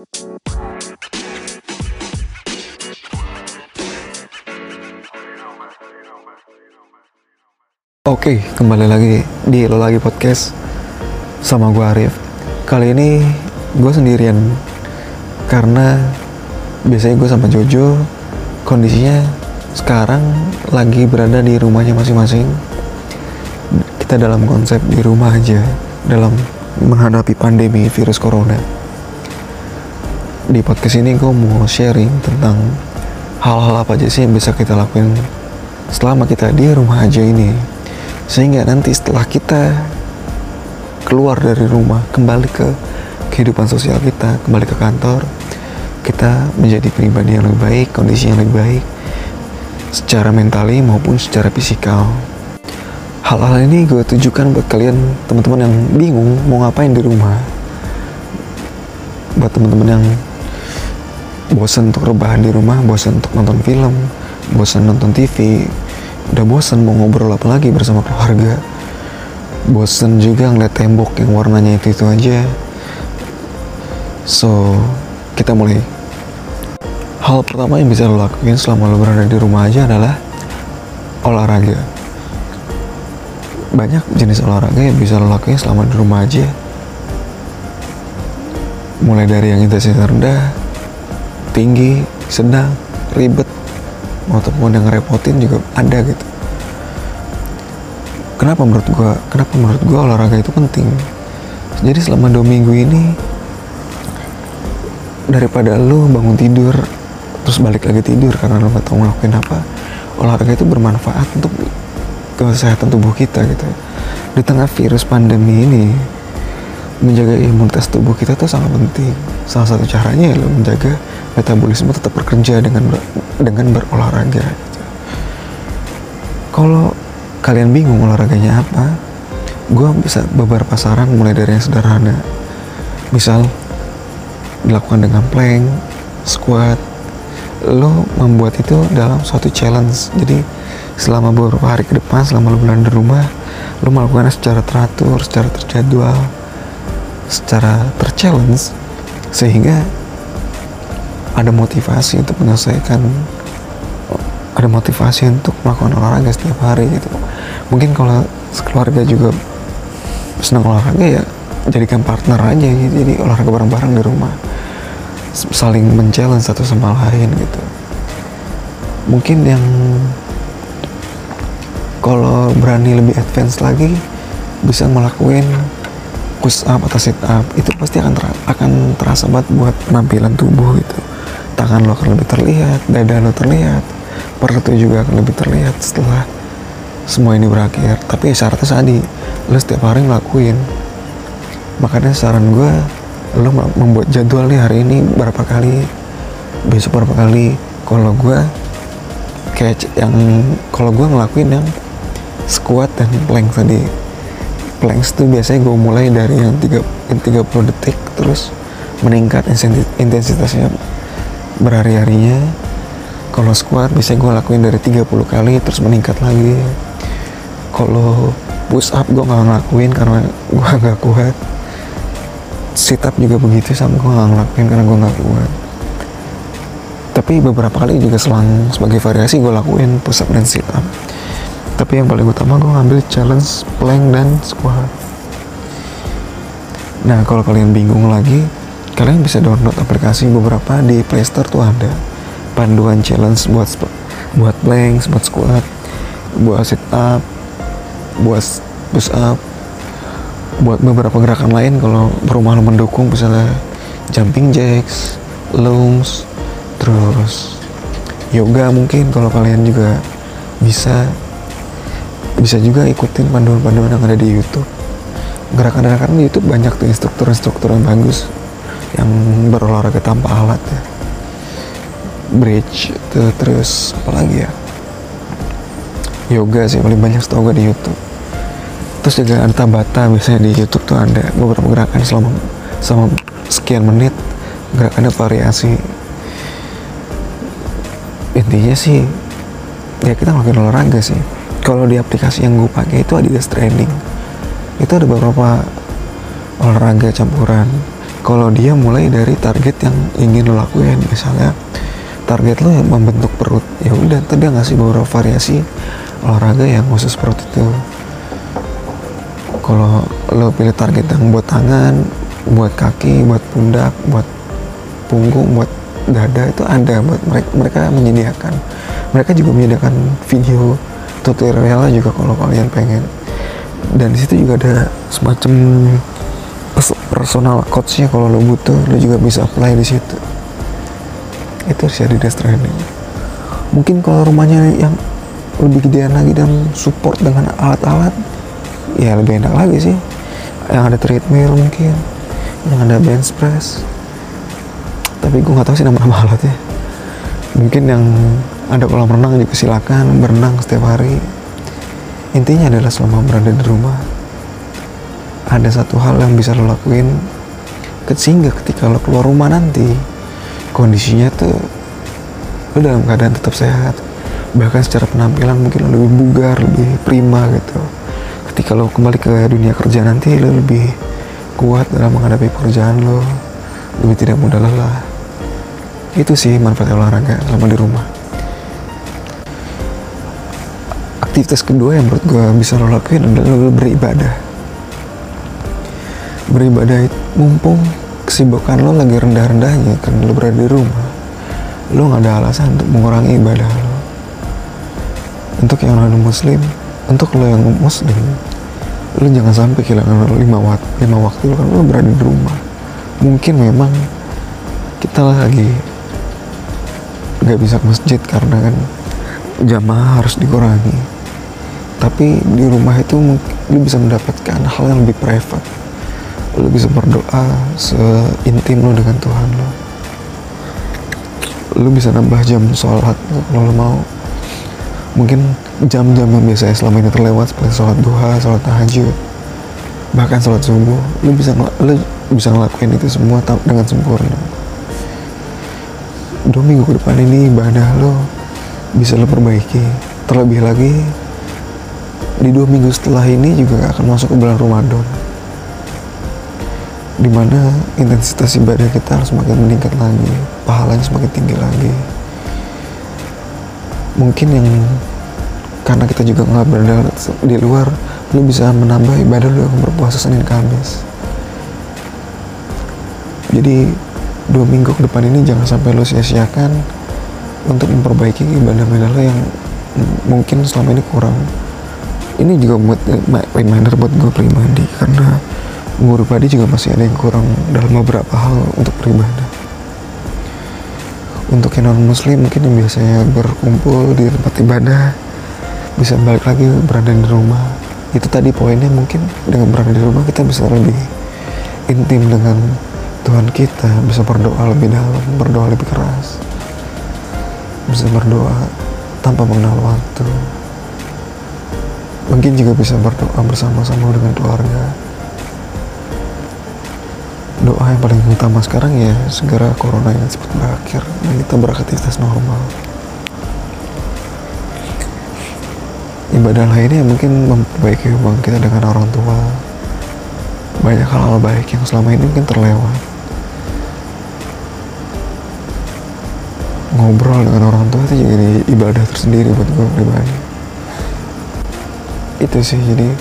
Oke, kembali lagi di Lo Lagi Podcast sama gue Arif. Kali ini gue sendirian karena biasanya gue sama Jojo kondisinya sekarang lagi berada di rumahnya masing-masing. Kita dalam konsep di rumah aja dalam menghadapi pandemi virus corona. Di podcast ini gue mau sharing tentang hal-hal apa aja sih yang bisa kita lakuin selama kita di rumah aja ini. Sehingga nanti setelah kita keluar dari rumah kembali ke kehidupan sosial kita kembali ke kantor kita menjadi pribadi yang lebih baik kondisi yang lebih baik secara mentali maupun secara fisikal. Hal-hal ini gue tujukan buat kalian teman-teman yang bingung mau ngapain di rumah. Buat teman-teman yang bosan untuk rebahan di rumah bosan untuk nonton film bosan nonton TV udah bosen mau ngobrol apa lagi bersama keluarga. Bosen juga ngeliat tembok yang warnanya itu itu aja. So kita mulai. Hal pertama yang bisa lo lakuin selama lo berada di rumah aja adalah olahraga. Banyak jenis olahraga yang bisa lo lakuin selama di rumah aja. Mulai dari yang intensitas rendah tinggi sedang ribet. Ataupun yang ngerepotin juga ada gitu. Kenapa menurut gua kenapa menurut gua olahraga itu penting? Jadi selama dua minggu ini daripada lu bangun tidur terus balik lagi tidur karena lu gak tahu ngelakuin apa olahraga itu bermanfaat untuk kesehatan tubuh kita gitu. Di tengah virus pandemi ini menjaga imunitas tubuh kita tuh sangat penting. Salah satu caranya ya lo menjaga metabolisme tetap bekerja dengan ber, dengan berolahraga. Kalau kalian bingung olahraganya apa gue bisa beberapa saran mulai dari yang sederhana. Misal dilakukan dengan plank squat. Lo membuat itu dalam suatu challenge. Jadi selama beberapa hari ke depan selama lo bulan di rumah lo melakukannya secara teratur secara terjadwal secara terchallenge sehingga ada motivasi untuk menyelesaikan ada motivasi untuk melakukan olahraga setiap hari gitu. Mungkin kalau sekeluarga juga senang olahraga ya jadikan partner aja gitu jadi olahraga bareng-bareng di rumah. Saling men-challenge satu sama lain gitu. Mungkin yang kalau berani lebih advance lagi bisa melakukan push up atau sit up itu pasti akan ter akan terasa banget buat penampilan tubuh gitu tangan lo akan lebih terlihat dada lo terlihat perut lo juga akan lebih terlihat setelah semua ini berakhir. Tapi syaratnya tadi lo setiap hari ngelakuin. Makanya saran gue lo membuat jadwal nih hari ini berapa kali besok berapa kali. Kalau gue kayak yang kalau gue ngelakuin yang squat dan plank tadi. Planks tuh biasanya gue mulai dari yang 3, yang 30 detik terus meningkat intensitasnya berhari-harinya. Kalau squat biasanya gue lakuin dari 30 kali terus meningkat lagi. Kalau push up gue gak ngelakuin karena gue gak kuat. Sit up juga begitu sama gue gak ngelakuin karena gue gak kuat. Tapi beberapa kali juga selang sebagai variasi gue lakuin push up dan sit up. Tapi yang paling utama gue ngambil challenge plank dan squat. Nah kalau kalian bingung lagi kalian bisa download aplikasi beberapa di Playstore tuh ada. Panduan challenge buat buat plank, buat squat, buat sit up, buat push up, buat beberapa gerakan lain kalau rumah lo mendukung misalnya jumping jacks, lunge, terus yoga mungkin kalau kalian juga bisa. Bisa juga ikutin panduan-panduan yang ada di YouTube. Gerakan-gerakan di YouTube banyak tuh instruktur-instruktur yang bagus yang berolahraga tanpa alat ya. Bridge tuh, terus apa lagi ya? Yoga sih paling banyak setahu gue di YouTube. Terus juga ada tabata biasanya di YouTube tuh ada beberapa gerakan selama selama sekian menit gerakannya variasi. Intinya sih ya kita ngelakuin olahraga sih. Kalau di aplikasi yang gue pakai itu Adidas Training. Itu ada beberapa olahraga campuran kalau dia mulai dari target yang ingin lo lakuin misalnya target lo yang membentuk perut ya udah tadi ngasih beberapa variasi olahraga yang khusus perut itu. Kalau lo pilih target yang buat tangan buat kaki buat pundak buat punggung buat dada itu ada buat mereka mereka menyediakan. Mereka juga menyediakan video tutorialnya juga kalau kalian pengen. Dan di situ juga ada semacam personal coachnya kalau lo butuh lo juga bisa apply di situ. Itu sih Adidas Training. Mungkin kalau rumahnya yang lebih gedean lagi dan support dengan alat-alat ya lebih enak lagi sih. Yang ada treadmill mungkin yang ada bench press. Tapi gue nggak tahu sih nama-nama alatnya. Mungkin yang ada kolam renang juga silakan berenang setiap hari. Intinya adalah selama berada di rumah ada satu hal yang bisa lo lakuin sehingga ketika lo keluar rumah nanti kondisinya tuh lo dalam keadaan tetap sehat. Bahkan secara penampilan mungkin lo lebih bugar lebih prima gitu. Ketika lo kembali ke dunia kerja nanti lo lebih kuat dalam menghadapi pekerjaan lo. Lebih tidak mudah lelah. Itu sih manfaat olahraga selama di rumah. Aktivitas kedua yang menurut gue bisa lo lakuin adalah lo beribadah beribadah itu mumpung kesibukan lo lagi rendah-rendahnya karena lo berada di rumah lo nggak ada alasan untuk mengurangi ibadah lo. Untuk yang non muslim untuk lo yang muslim lo jangan sampai kehilangan lima waktu lima waktu lo kan lo berada di rumah. Mungkin memang kita lagi nggak bisa ke masjid karena kan jamaah harus dikurangi. Tapi di rumah itu lu bisa mendapatkan hal yang lebih private lu bisa berdoa seintim lu dengan Tuhan lu. Lu bisa nambah jam sholat kalau lu mau mungkin jam-jam yang biasanya selama ini terlewat seperti sholat duha, sholat tahajud bahkan sholat subuh lu bisa lu bisa ngelakuin itu semua dengan sempurna. Dua minggu ke depan ini ibadah lo bisa lo perbaiki. Terlebih lagi di dua minggu setelah ini juga akan masuk ke bulan Ramadan di mana intensitas ibadah kita harus semakin meningkat lagi pahalanya semakin tinggi lagi. Mungkin yang karena kita juga nggak berada di luar lu bisa menambah ibadah lu yang berpuasa Senin Kamis. Jadi dua minggu ke depan ini jangan sampai lu sia-siakan untuk memperbaiki ibadah-ibadah lo yang mungkin selama ini kurang. Ini juga buat reminder buat gue pribadi karena gue pribadi juga masih ada yang kurang dalam beberapa hal untuk beribadah. Untuk yang non muslim mungkin yang biasanya berkumpul di tempat ibadah bisa balik lagi berada di rumah. Itu tadi poinnya mungkin dengan berada di rumah kita bisa lebih intim dengan Tuhan kita bisa berdoa lebih dalam berdoa lebih keras bisa berdoa tanpa mengenal waktu. Mungkin juga bisa berdoa bersama-sama dengan keluarga doa yang paling utama sekarang ya segera corona yang cepat berakhir. Dan kita beraktivitas normal. Ibadah lainnya mungkin memperbaiki hubungan kita dengan orang tua. Banyak hal-hal baik yang selama ini mungkin terlewat. Ngobrol dengan orang tua itu jadi ibadah tersendiri buat gue pribadi. Itu sih jadi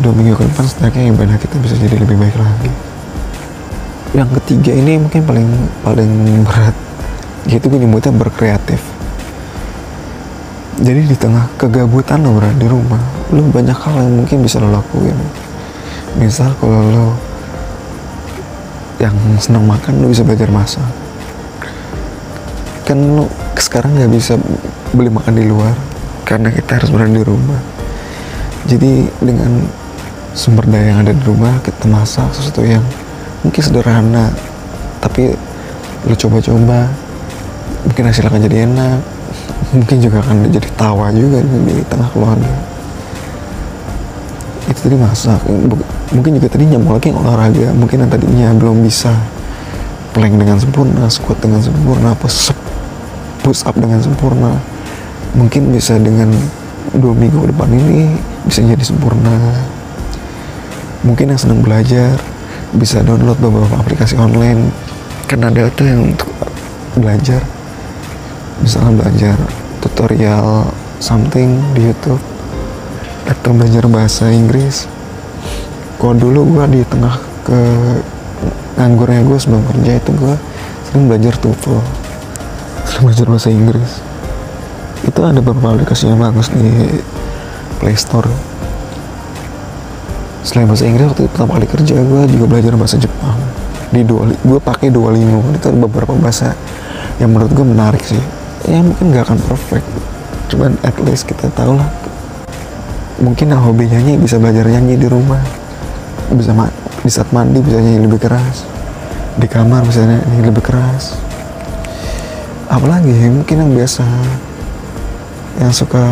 dua minggu ke depan setidaknya ibadah kita bisa jadi lebih baik lagi yang ketiga ini mungkin paling paling berat. Yaitu gue nyebutnya berkreatif. Jadi di tengah kegabutan lo berada di rumah lo banyak hal yang mungkin bisa lo lakuin. Misal kalau lo yang senang makan lo bisa belajar masak. Kan lo sekarang nggak bisa beli makan di luar karena kita harus berada di rumah. Jadi dengan sumber daya yang ada di rumah kita masak sesuatu yang mungkin sederhana tapi lo coba-coba. Mungkin hasilnya akan jadi enak. Mungkin juga akan jadi tawa juga di tengah keluarga. Itu tadi masak. Mungkin juga tadi nyambung lagi olahraga. Mungkin yang tadinya belum bisa plank dengan sempurna squat dengan sempurna push up push up dengan sempurna. Mungkin bisa dengan dua minggu ke depan ini bisa jadi sempurna. Mungkin yang senang belajar bisa download beberapa aplikasi online. Kan ada tuh yang untuk belajar. Misalnya belajar tutorial something di YouTube atau belajar bahasa Inggris. Kalau dulu gue di tengah ke nganggurnya gue sebelum kerja itu gue sering belajar TOEFL. Sering belajar bahasa Inggris. Itu ada beberapa aplikasi yang bagus di Play Store selain bahasa Inggris waktu pertama kali kerja gue juga belajar bahasa Jepang. Di dua gue pakai Duolingo. Itu ada beberapa bahasa yang menurut gue menarik sih. Ya mungkin gak akan perfect cuman at least kita tahu lah. Mungkin yang hobi nyanyi bisa belajar nyanyi di rumah. Bisa ma di saat mandi bisa nyanyi lebih keras. Di kamar bisa nyanyi lebih keras. Apalagi mungkin yang biasa yang suka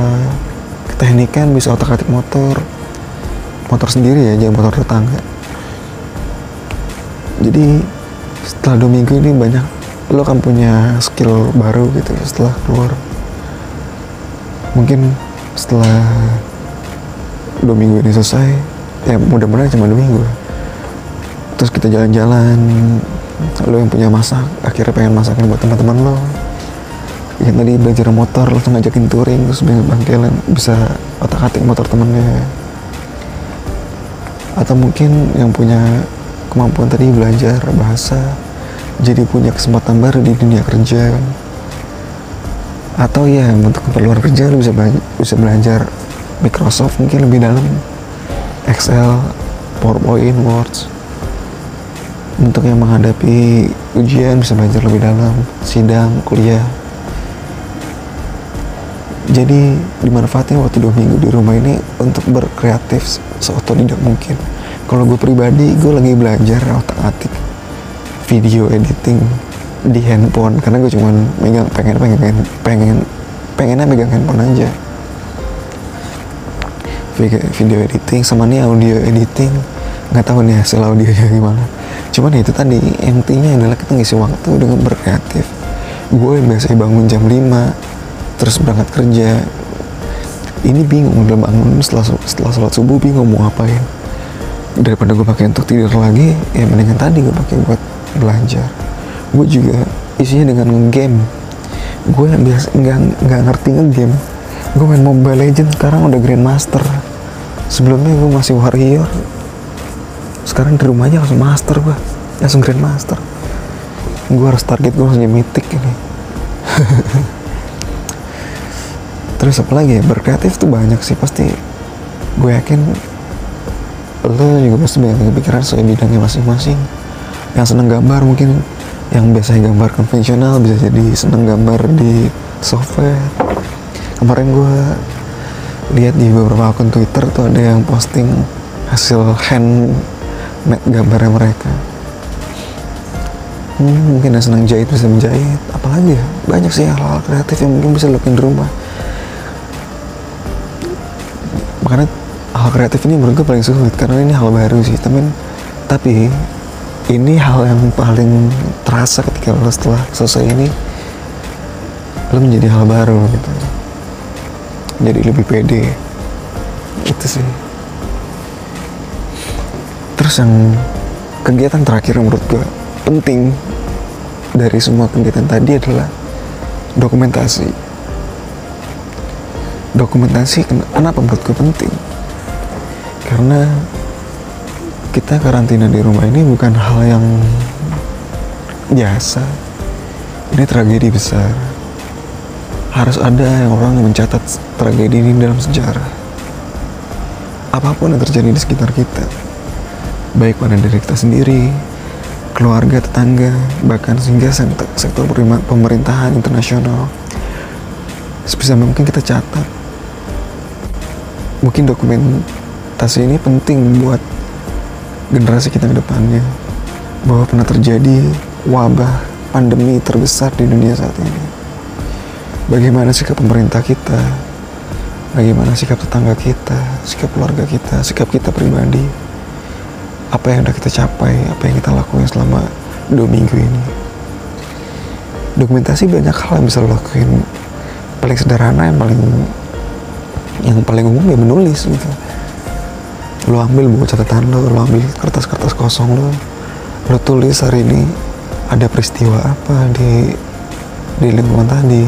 keteknikan bisa otak atik motor motor sendiri ya jangan motor tetangga. Jadi setelah dua minggu ini banyak lo kan punya skill baru gitu setelah keluar. Mungkin setelah dua minggu ini selesai ya mudah-mudahan cuma dua minggu. Terus kita jalan-jalan lo yang punya masak akhirnya pengen masakin buat teman-teman lo. Yang tadi belajar motor langsung ngajakin touring terus bangkelan bisa otak atik motor temennya atau mungkin yang punya kemampuan tadi belajar bahasa jadi punya kesempatan baru di dunia kerja. Atau ya untuk keperluan kerja lo bisa belajar, bisa belajar Microsoft mungkin lebih dalam. Excel, PowerPoint, Words untuk yang menghadapi ujian bisa belajar lebih dalam sidang, kuliah. Jadi dimanfaatin waktu dua minggu di rumah ini untuk berkreatif seotodidak mungkin. Kalau gue pribadi gue lagi belajar otak atik video editing di handphone. Karena gue cuman megang pengen pengen pengen pengen pengennya megang handphone aja. Video editing sama nih audio editing. Nggak tahu nih hasil audionya gimana. Cuman itu tadi intinya adalah kita ngisi waktu dengan berkreatif. Gue biasanya bangun jam 5 terus berangkat kerja ini bingung udah bangun setelah setelah sholat subuh bingung mau ngapain. Daripada gue pakai untuk tidur lagi ya mendingan tadi gue pakai buat belajar gue juga isinya dengan game gue biasa nggak nggak ngerti ngegame. Gue main Mobile Legends sekarang udah Grandmaster. Sebelumnya gue masih Warrior. Sekarang di rumah aja langsung Master gue langsung Grandmaster. Gue harus target gue langsung Mythic ini terus apa lagi ya? Berkreatif tuh banyak sih pasti. Gue yakin lo juga pasti banyak kepikiran soal bidangnya masing-masing. Yang seneng gambar mungkin yang biasanya gambar konvensional bisa jadi seneng gambar di software. Kemarin gue lihat di beberapa akun Twitter tuh ada yang posting hasil hand made gambarnya mereka. Hmm, mungkin yang senang jahit bisa menjahit. Apalagi ya? Banyak sih hal-hal kreatif yang mungkin bisa lakuin di rumah makanya hal kreatif ini menurut gue paling sulit karena ini hal baru sih. Tapi tapi ini hal yang paling terasa ketika lo setelah selesai ini lo menjadi hal baru gitu. Jadi lebih pede. Itu sih. Terus yang kegiatan terakhir menurut gue penting dari semua kegiatan tadi adalah dokumentasi dokumentasi kenapa menurut gue penting karena kita karantina di rumah ini bukan hal yang biasa ini tragedi besar harus ada yang orang yang mencatat tragedi ini dalam sejarah. Apa pun yang terjadi di sekitar kita, baik pada diri kita sendiri, keluarga, tetangga, bahkan sehingga sektor pemerintahan internasional, sebisa mungkin kita catat. Mungkin dokumentasi ini penting buat generasi kita ke depannya, bahwa pernah terjadi wabah pandemi terbesar di dunia saat ini. Bagaimana sikap pemerintah kita, bagaimana sikap tetangga kita, sikap keluarga kita, sikap kita pribadi, apa yang udah kita capai, apa yang kita lakukan selama dua minggu ini. Dokumentasi banyak hal yang bisa lo lakuin. Paling sederhana yang paling yang paling umum ya menulis gitu. Lo ambil buku catatan lo, lo ambil kertas-kertas kosong lo, lo tulis hari ini ada peristiwa apa di di lingkungan tadi?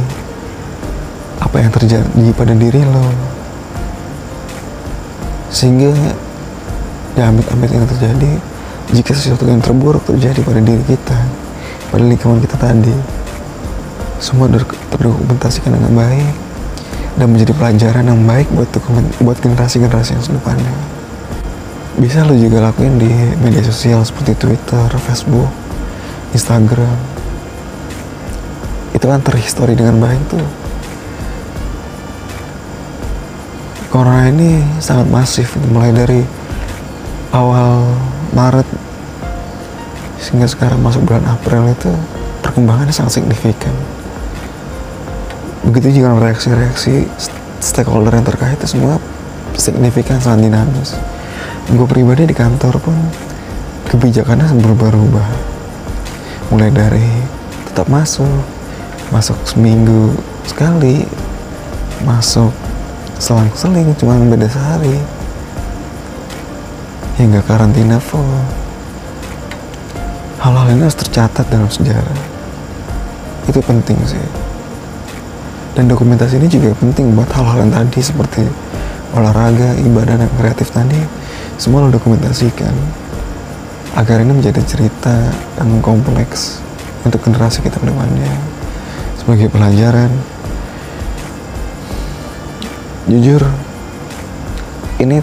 Apa yang terjadi pada diri lo sehingga ya amit-amit yang terjadi jika sesuatu yang terburuk terjadi pada diri kita pada lingkungan kita tadi semua terdokumentasikan dengan baik dan menjadi pelajaran yang baik buat buat generasi-generasi yang sedepannya bisa lo juga lakuin di media sosial seperti Twitter, Facebook, Instagram. Itu kan terhistori dengan baik tuh. Corona ini sangat masif mulai dari awal Maret sehingga sekarang masuk bulan April itu perkembangannya sangat signifikan begitu juga reaksi-reaksi stakeholder yang terkait itu semua signifikan sangat dinamis. Gue pribadi di kantor pun kebijakannya berubah-ubah. Mulai dari tetap masuk masuk seminggu sekali masuk selang-seling cuma beda sehari. Hingga karantina full. Hal-hal ini harus tercatat dalam sejarah. Itu penting sih dan dokumentasi ini juga penting buat hal-hal yang tadi seperti olahraga, ibadah, dan kreatif tadi. Semua lo dokumentasikan agar ini menjadi cerita yang kompleks untuk generasi kita ke depannya. Sebagai pelajaran jujur ini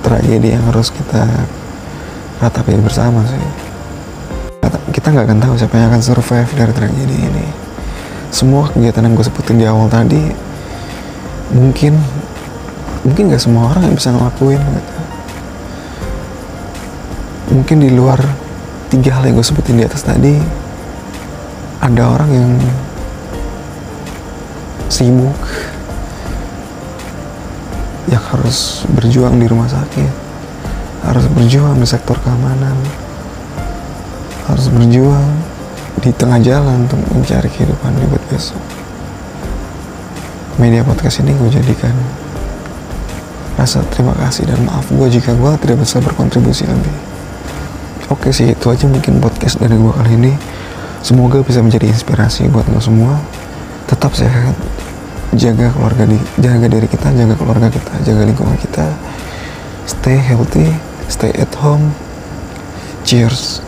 tragedi yang harus kita ratapi bersama sih. Kita nggak akan tahu siapa yang akan survive dari tragedi ini semua kegiatan yang gue sebutin di awal tadi mungkin mungkin gak semua orang yang bisa ngelakuin gitu. mungkin di luar tiga hal yang gue sebutin di atas tadi ada orang yang sibuk yang harus berjuang di rumah sakit harus berjuang di sektor keamanan harus berjuang di tengah jalan untuk mencari kehidupan di buat besok. Media podcast ini gue jadikan rasa terima kasih dan maaf gue jika gue tidak bisa berkontribusi lebih. Oke sih itu aja mungkin podcast dari gue kali ini. Semoga bisa menjadi inspirasi buat lo semua. Tetap sehat jaga keluarga di jaga diri kita jaga keluarga kita jaga lingkungan kita. Stay healthy stay at home. Cheers